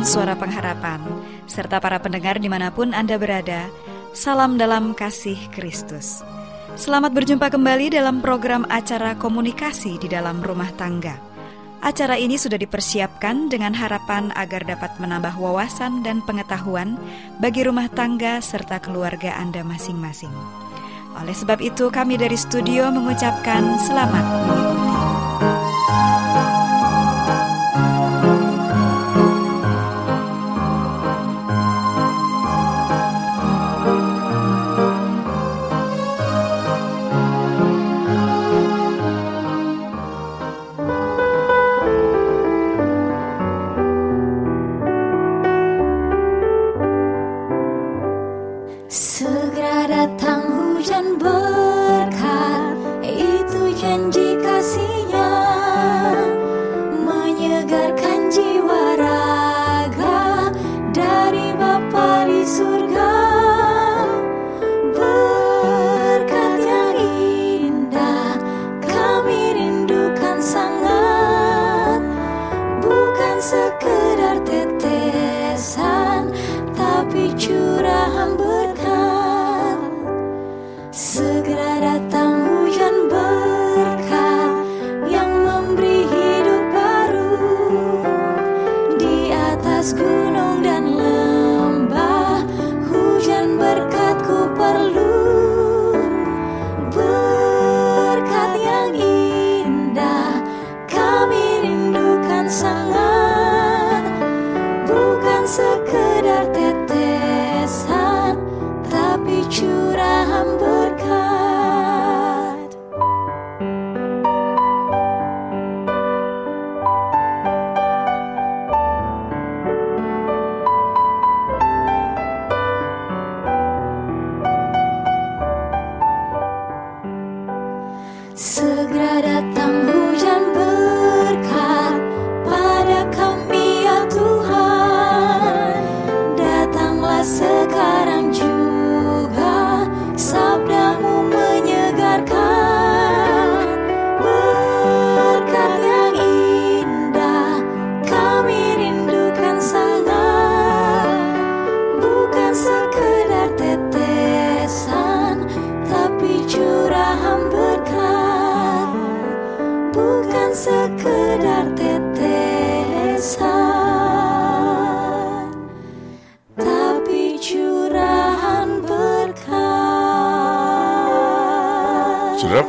Suara Pengharapan, serta para pendengar di mana pun Anda berada, salam dalam kasih Kristus. Selamat berjumpa kembali dalam program acara komunikasi di dalam rumah tangga. Acara ini sudah dipersiapkan dengan harapan agar dapat menambah wawasan dan pengetahuan bagi rumah tangga serta keluarga Anda masing-masing. Oleh sebab itu, kami dari studio mengucapkan selamat mengikuti. Saudara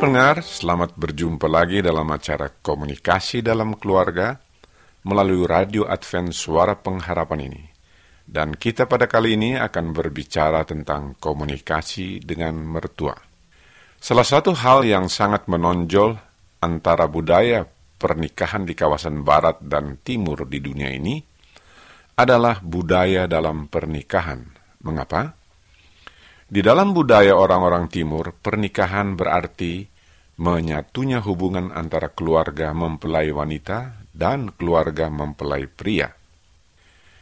pendengar, selamat berjumpa lagi dalam acara komunikasi dalam keluarga melalui Radio Advent Suara Pengharapan ini. Dan kita pada kali ini akan berbicara tentang komunikasi dengan mertua. Salah satu hal yang sangat menonjol antara budaya pernikahan di kawasan barat dan timur di dunia ini adalah budaya dalam pernikahan. Mengapa? Di dalam budaya orang-orang timur, pernikahan berarti menyatunya hubungan antara keluarga mempelai wanita dan keluarga mempelai pria.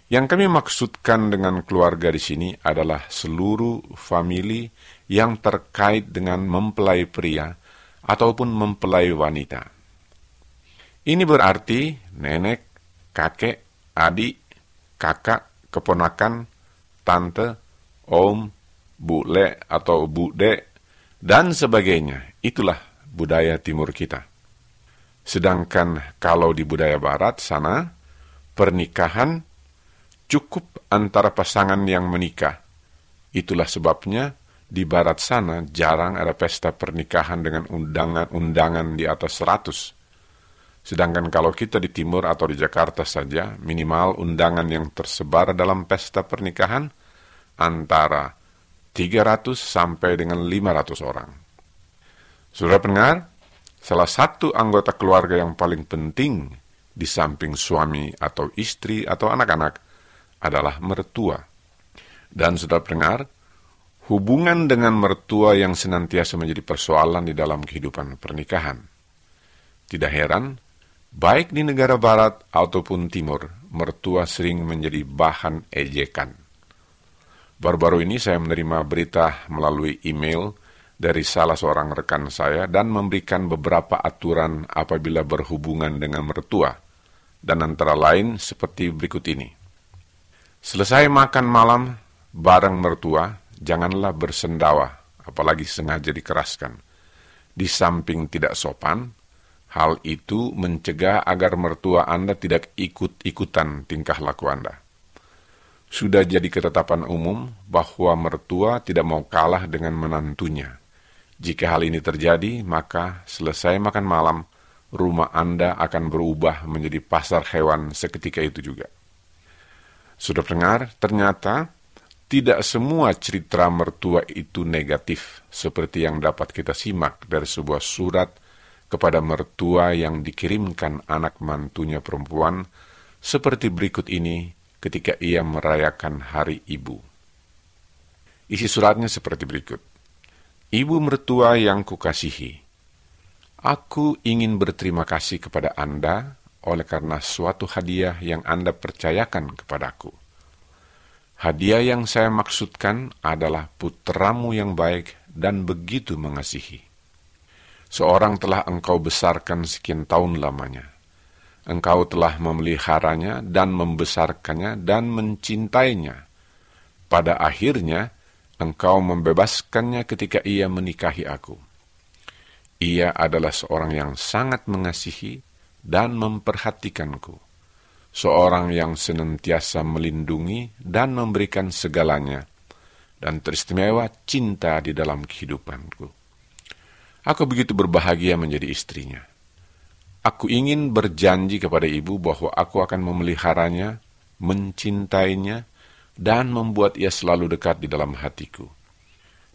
Yang kami maksudkan dengan keluarga di sini adalah seluruh famili yang terkait dengan mempelai pria ataupun mempelai wanita. Ini berarti nenek, kakek, adik, kakak, keponakan, tante, om, bule atau bude, dan sebagainya. Itulah budaya timur kita. Sedangkan kalau di budaya barat sana, pernikahan cukup antara pasangan yang menikah. Itulah sebabnya di barat sana jarang ada pesta pernikahan dengan undangan-undangan di atas 100. Sedangkan kalau kita di timur atau di Jakarta saja, minimal undangan yang tersebar dalam pesta pernikahan antara 300 sampai dengan 500 orang. Sudah pendengar, salah satu anggota keluarga yang paling penting di samping suami atau istri atau anak-anak adalah mertua. Dan sudah pendengar, hubungan dengan mertua yang senantiasa menjadi persoalan di dalam kehidupan pernikahan. Tidak heran, baik di negara barat ataupun timur, mertua sering menjadi bahan ejekan. Baru-baru ini saya menerima berita melalui email dari salah seorang rekan saya dan memberikan beberapa aturan apabila berhubungan dengan mertua, dan antara lain seperti berikut ini. Selesai makan malam bareng mertua, janganlah bersendawa, apalagi sengaja dikeraskan. Di samping tidak sopan, hal itu mencegah agar mertua Anda tidak ikut-ikutan tingkah laku Anda. Sudah jadi ketetapan umum bahwa mertua tidak mau kalah dengan menantunya. Jika hal ini terjadi, maka selesai makan malam, rumah Anda akan berubah menjadi pasar hewan seketika itu juga. Sudah dengar, ternyata tidak semua cerita mertua itu negatif, seperti yang dapat kita simak dari sebuah surat kepada mertua yang dikirimkan anak mantunya perempuan, seperti berikut ini ketika ia merayakan hari ibu. Isi suratnya seperti berikut. Ibu mertua yang kukasihi, aku ingin berterima kasih kepada Anda oleh karena suatu hadiah yang Anda percayakan kepadaku. Hadiah yang saya maksudkan adalah putramu yang baik dan begitu mengasihi. Seorang telah engkau besarkan sekian tahun lamanya. Engkau telah memeliharanya dan membesarkannya dan mencintainya. Pada akhirnya, engkau membebaskannya ketika ia menikahi aku. Ia adalah seorang yang sangat mengasihi dan memperhatikanku seorang yang senantiasa melindungi dan memberikan segalanya, dan teristimewa cinta di dalam kehidupanku. Aku begitu berbahagia menjadi istrinya. Aku ingin berjanji kepada ibu bahwa aku akan memeliharanya, mencintainya, dan membuat ia selalu dekat di dalam hatiku.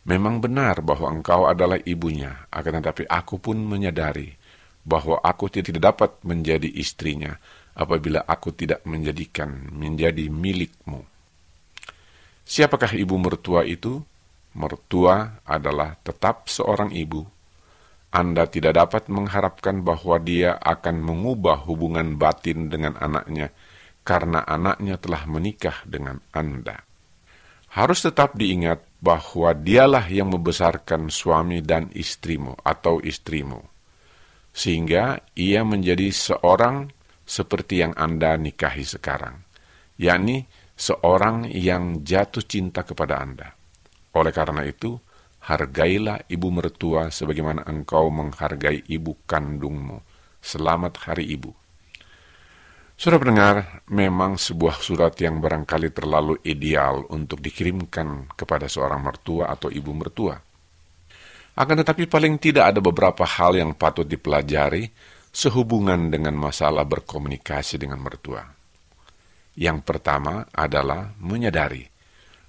Memang benar bahwa engkau adalah ibunya, akan tetapi aku pun menyadari bahwa aku tidak dapat menjadi istrinya, apabila aku tidak menjadikan menjadi milikmu. Siapakah ibu mertua itu? Mertua adalah tetap seorang ibu. Anda tidak dapat mengharapkan bahwa dia akan mengubah hubungan batin dengan anaknya karena anaknya telah menikah dengan Anda. Harus tetap diingat bahwa dialah yang membesarkan suami dan istrimu atau istrimu. Sehingga ia menjadi seorang seperti yang Anda nikahi sekarang, yakni seorang yang jatuh cinta kepada Anda. Oleh karena itu, hargailah ibu mertua sebagaimana engkau menghargai ibu kandungmu. Selamat hari ibu. Sudah pendengar, memang sebuah surat yang barangkali terlalu ideal untuk dikirimkan kepada seorang mertua atau ibu mertua. Akan tetapi paling tidak ada beberapa hal yang patut dipelajari sehubungan dengan masalah berkomunikasi dengan mertua. Yang pertama adalah menyadari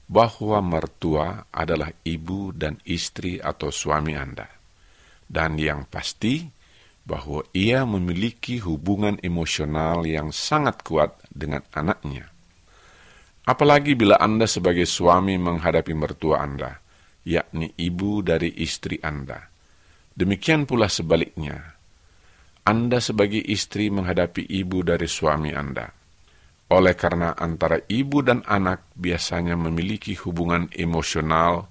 bahwa mertua adalah ibu dan istri atau suami Anda. Dan yang pasti bahwa ia memiliki hubungan emosional yang sangat kuat dengan anaknya. Apalagi bila Anda sebagai suami menghadapi mertua Anda, yakni ibu dari istri Anda. Demikian pula sebaliknya, anda sebagai istri menghadapi ibu dari suami Anda. Oleh karena antara ibu dan anak biasanya memiliki hubungan emosional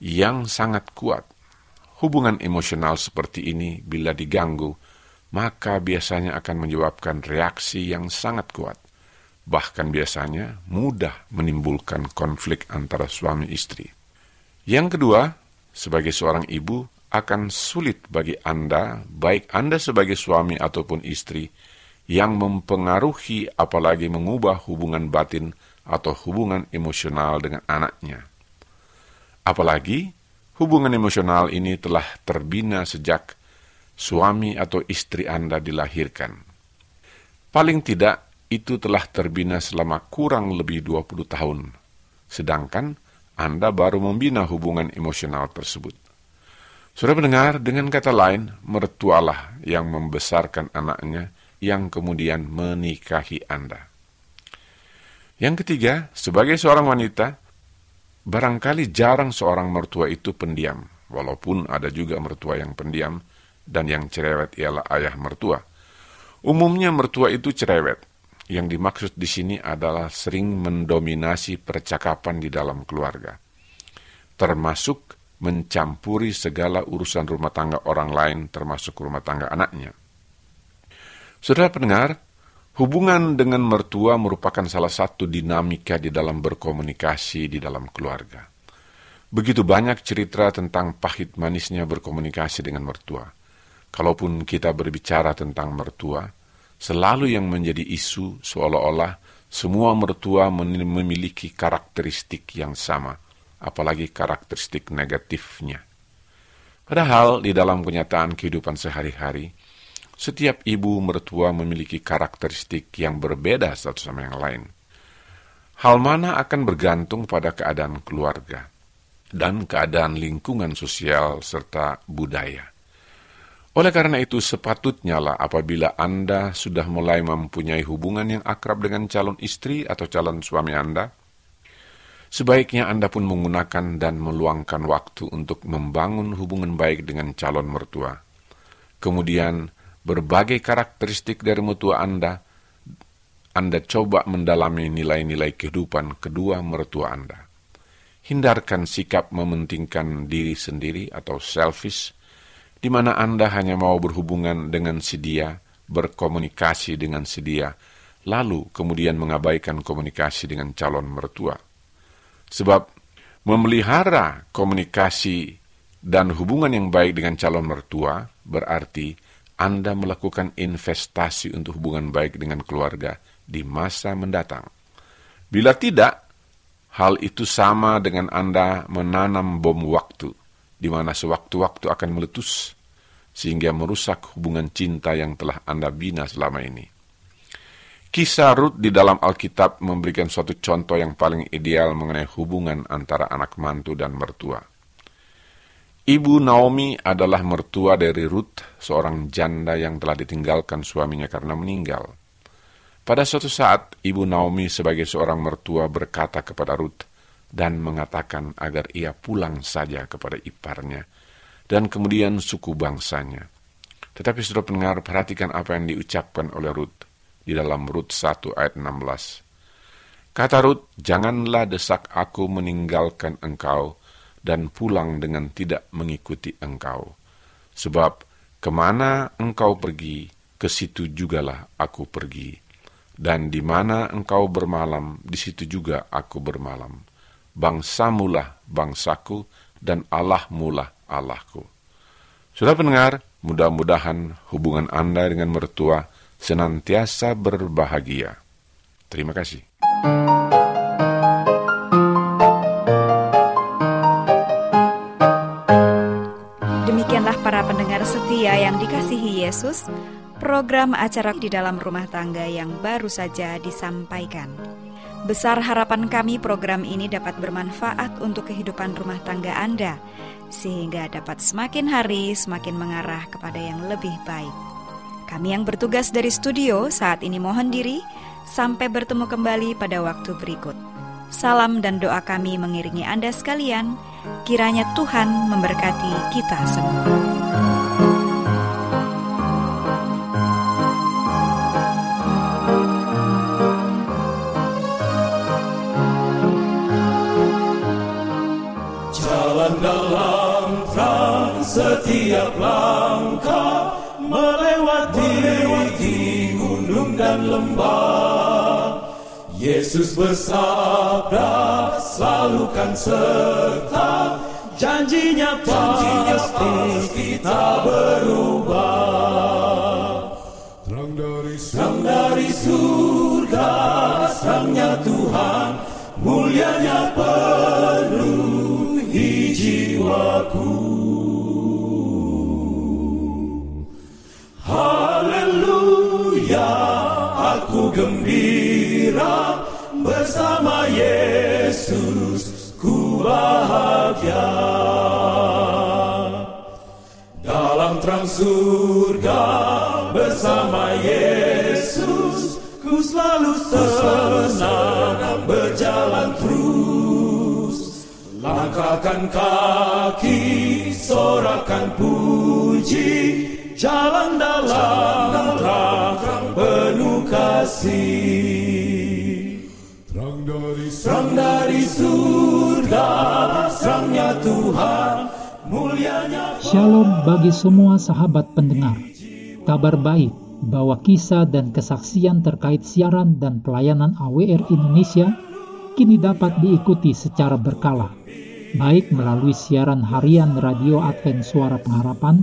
yang sangat kuat. Hubungan emosional seperti ini bila diganggu, maka biasanya akan menyebabkan reaksi yang sangat kuat. Bahkan biasanya mudah menimbulkan konflik antara suami istri. Yang kedua, sebagai seorang ibu, akan sulit bagi Anda, baik Anda sebagai suami ataupun istri, yang mempengaruhi apalagi mengubah hubungan batin atau hubungan emosional dengan anaknya. Apalagi hubungan emosional ini telah terbina sejak suami atau istri Anda dilahirkan. Paling tidak itu telah terbina selama kurang lebih 20 tahun. Sedangkan Anda baru membina hubungan emosional tersebut. Sudah mendengar dengan kata lain, mertualah yang membesarkan anaknya yang kemudian menikahi Anda. Yang ketiga, sebagai seorang wanita, barangkali jarang seorang mertua itu pendiam, walaupun ada juga mertua yang pendiam dan yang cerewet ialah ayah mertua. Umumnya mertua itu cerewet. Yang dimaksud di sini adalah sering mendominasi percakapan di dalam keluarga, termasuk mencampuri segala urusan rumah tangga orang lain, termasuk rumah tangga anaknya. Saudara pendengar, hubungan dengan mertua merupakan salah satu dinamika di dalam berkomunikasi di dalam keluarga. Begitu banyak cerita tentang pahit manisnya berkomunikasi dengan mertua. Kalaupun kita berbicara tentang mertua, selalu yang menjadi isu seolah-olah semua mertua memiliki karakteristik yang sama, apalagi karakteristik negatifnya. Padahal di dalam kenyataan kehidupan sehari-hari, setiap ibu mertua memiliki karakteristik yang berbeda satu sama yang lain. Hal mana akan bergantung pada keadaan keluarga dan keadaan lingkungan sosial serta budaya. Oleh karena itu, sepatutnya lah apabila Anda sudah mulai mempunyai hubungan yang akrab dengan calon istri atau calon suami Anda, sebaiknya Anda pun menggunakan dan meluangkan waktu untuk membangun hubungan baik dengan calon mertua. Kemudian, berbagai karakteristik dari mertua Anda, Anda coba mendalami nilai-nilai kehidupan kedua mertua Anda. Hindarkan sikap mementingkan diri sendiri atau selfish, di mana Anda hanya mau berhubungan dengan si dia, berkomunikasi dengan si dia, lalu kemudian mengabaikan komunikasi dengan calon mertua. Sebab memelihara komunikasi dan hubungan yang baik dengan calon mertua berarti anda melakukan investasi untuk hubungan baik dengan keluarga di masa mendatang. Bila tidak, hal itu sama dengan Anda menanam bom waktu, di mana sewaktu-waktu akan meletus, sehingga merusak hubungan cinta yang telah Anda bina selama ini. Kisah Ruth di dalam Alkitab memberikan suatu contoh yang paling ideal mengenai hubungan antara anak mantu dan mertua. Ibu Naomi adalah mertua dari Ruth, seorang janda yang telah ditinggalkan suaminya karena meninggal. Pada suatu saat, Ibu Naomi sebagai seorang mertua berkata kepada Ruth dan mengatakan agar ia pulang saja kepada iparnya dan kemudian suku bangsanya. Tetapi sudah pendengar, perhatikan apa yang diucapkan oleh Ruth di dalam Ruth 1 ayat 16. Kata Ruth, janganlah desak aku meninggalkan engkau, dan pulang dengan tidak mengikuti engkau. Sebab ke mana engkau pergi, ke situ jugalah aku pergi. Dan di mana engkau bermalam, di situ juga aku bermalam. Bangsamulah bangsaku, dan Allahmulah Allahku. Sudah pendengar, mudah-mudahan hubungan Anda dengan mertua senantiasa berbahagia. Terima kasih. Setia yang dikasihi Yesus, program acara di dalam rumah tangga yang baru saja disampaikan. Besar harapan kami program ini dapat bermanfaat untuk kehidupan rumah tangga Anda, sehingga dapat semakin hari semakin mengarah kepada yang lebih baik. Kami yang bertugas dari studio saat ini mohon diri, sampai bertemu kembali pada waktu berikut. Salam dan doa kami mengiringi Anda sekalian. Kiranya Tuhan memberkati kita semua. Setiap langkah melewati, melewati gunung dan lembah. Yesus bersabda selalu kan serta Janjinya pasti kita berubah. Terang Terang dari surga, terangnya Tuhan, mulianya penuhi jiwaku. Haleluya, aku gembira bersama Yesus, ku bahagia. Dalam terang surga bersama Yesus, ku selalu senang berjalan terus. Langkahkan kaki, sorakan puji, jalan dalam terang penuh kasih. Terang dari surga, terangnya Tuhan, mulianya Shalom bagi semua sahabat pendengar. Kabar baik bahwa kisah dan kesaksian terkait siaran dan pelayanan AWR Indonesia kini dapat diikuti secara berkala, baik melalui siaran harian Radio Advent Suara Pengharapan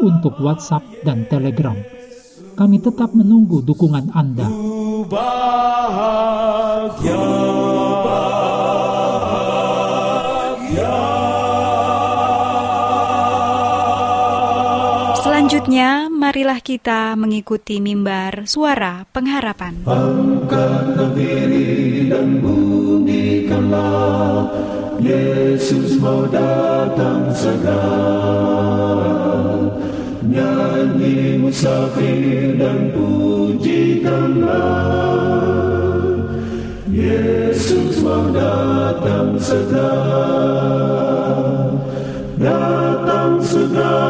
untuk WhatsApp dan Telegram. Kami tetap menunggu dukungan Anda. Selanjutnya, marilah kita mengikuti mimbar suara pengharapan. Angkatlah diri dan bunyikanlah Yesus mau datang segera Nyanyi musafir dan pujikanlah Yesus mau datang segera Datang segera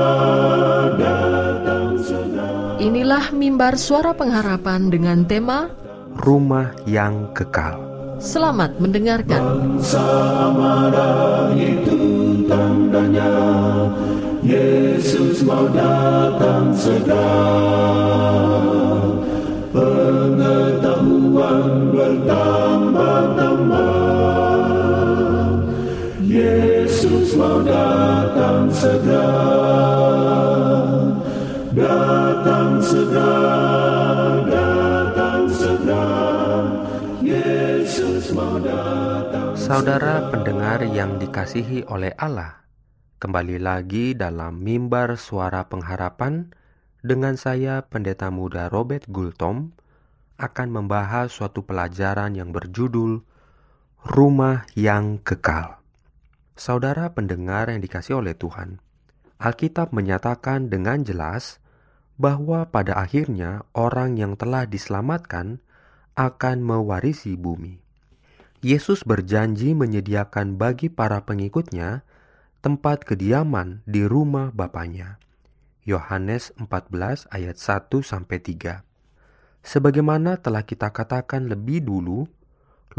Datang segera Inilah mimbar suara pengharapan dengan tema rumah yang kekal. Selamat mendengarkan. Samara itu tandanya Yesus mau datang segera. Pengetahuan bertambah-tambah. Yesus mau datang segera. Datang segera Saudara pendengar yang dikasihi oleh Allah, kembali lagi dalam mimbar suara pengharapan dengan saya Pendeta Muda Robert Gultom akan membahas suatu pelajaran yang berjudul Rumah yang Kekal. Saudara pendengar yang dikasihi oleh Tuhan, Alkitab menyatakan dengan jelas bahwa pada akhirnya orang yang telah diselamatkan akan mewarisi bumi. Yesus berjanji menyediakan bagi para pengikutnya tempat kediaman di rumah Bapaknya. Yohanes 14 ayat 1 sampai 3. Sebagaimana telah kita katakan lebih dulu,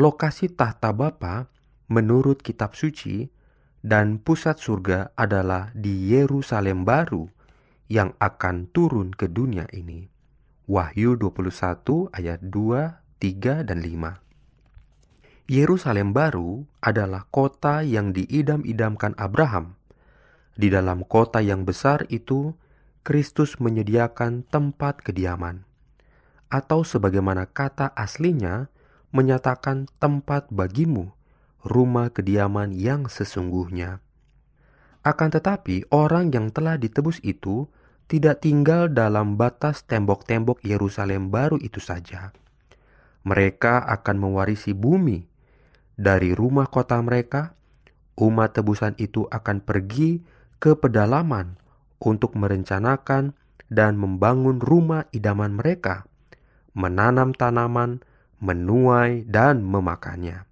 lokasi tahta Bapa menurut kitab suci dan pusat surga adalah di Yerusalem baru yang akan turun ke dunia ini. Wahyu 21 ayat 2, 3, dan 5. Yerusalem baru adalah kota yang diidam-idamkan Abraham. Di dalam kota yang besar itu, Kristus menyediakan tempat kediaman. Atau sebagaimana kata aslinya menyatakan tempat bagimu, rumah kediaman yang sesungguhnya. Akan tetapi, orang yang telah ditebus itu tidak tinggal dalam batas tembok-tembok Yerusalem baru itu saja. Mereka akan mewarisi bumi. Dari rumah kota mereka, umat tebusan itu akan pergi ke pedalaman untuk merencanakan dan membangun rumah idaman mereka, menanam tanaman, menuai, dan memakannya.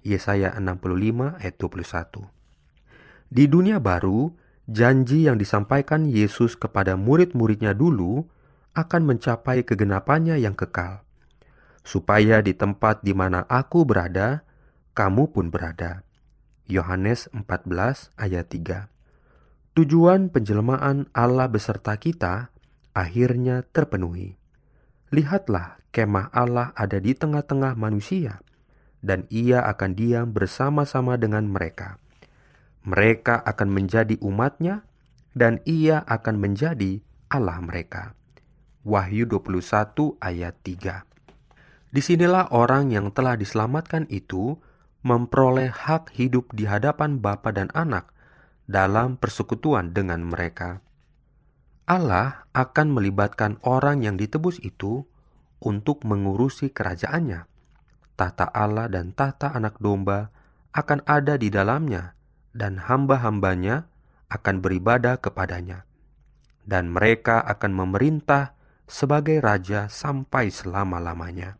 Yesaya 65 ayat 21 Di dunia baru, janji yang disampaikan Yesus kepada murid-muridnya dulu akan mencapai kegenapannya yang kekal, supaya di tempat di mana aku berada, kamu pun berada. Yohanes 14 ayat 3 Tujuan penjelmaan Allah beserta kita akhirnya terpenuhi. Lihatlah kemah Allah ada di tengah-tengah manusia, dan ia akan diam bersama-sama dengan mereka. Mereka akan menjadi umatnya, dan ia akan menjadi Allah mereka. Wahyu 21 ayat 3 Di sinilah orang yang telah diselamatkan itu memperoleh hak hidup di hadapan Bapa dan Anak dalam persekutuan dengan mereka. Allah akan melibatkan orang yang ditebus itu untuk mengurusi kerajaannya. Tata Allah dan tata anak domba akan ada di dalamnya, dan hamba-hambanya akan beribadah kepadanya. Dan mereka akan memerintah sebagai raja sampai selama-lamanya.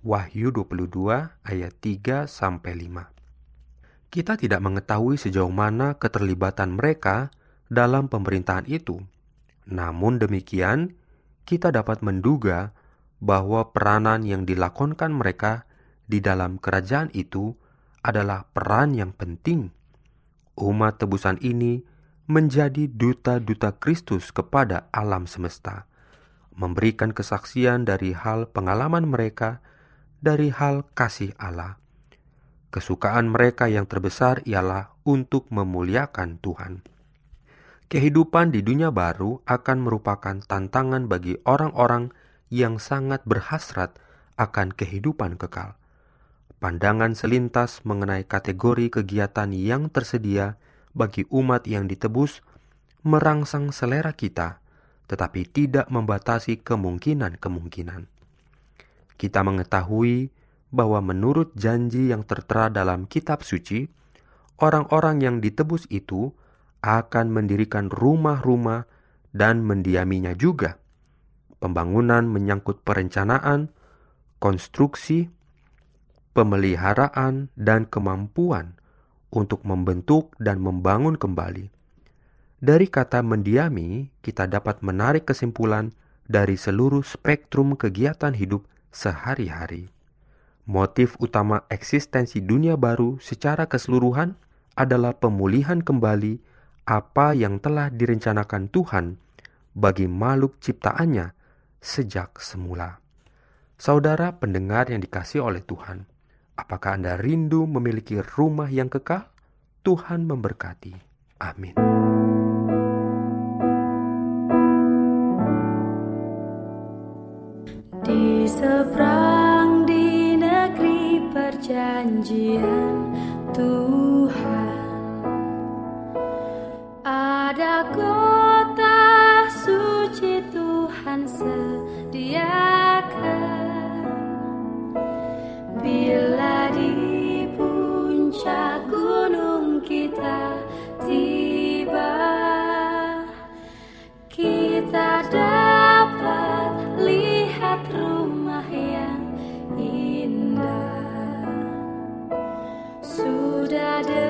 Wahyu 22 ayat 3 sampai 5. Kita tidak mengetahui sejauh mana keterlibatan mereka dalam pemerintahan itu. Namun demikian, kita dapat menduga bahwa peranan yang dilakonkan mereka di dalam kerajaan itu adalah peran yang penting. Umat tebusan ini menjadi duta-duta Kristus kepada alam semesta, memberikan kesaksian dari hal pengalaman mereka dari hal kasih Allah. Kesukaan mereka yang terbesar ialah untuk memuliakan Tuhan. Kehidupan di dunia baru akan merupakan tantangan bagi orang-orang yang sangat berhasrat akan kehidupan kekal. Pandangan selintas mengenai kategori kegiatan yang tersedia bagi umat yang ditebus merangsang selera kita, tetapi tidak membatasi kemungkinan-kemungkinan kita mengetahui bahwa menurut janji yang tertera dalam kitab suci, orang-orang yang ditebus itu akan mendirikan rumah-rumah dan mendiaminya juga. Pembangunan menyangkut perencanaan, konstruksi, pemeliharaan, dan kemampuan untuk membentuk dan membangun kembali. Dari kata mendiami, kita dapat menarik kesimpulan dari seluruh spektrum kegiatan hidup sehari-hari. Motif utama eksistensi dunia baru secara keseluruhan adalah pemulihan kembali apa yang telah direncanakan Tuhan bagi makhluk ciptaannya sejak semula. Saudara pendengar yang dikasih oleh Tuhan, apakah Anda rindu memiliki rumah yang kekal? Tuhan memberkati. Amin. Seberang di negeri perjanjian Tuhan. Ada kota suci Tuhan sediakan. Bila di puncak sudah dekatlah rumah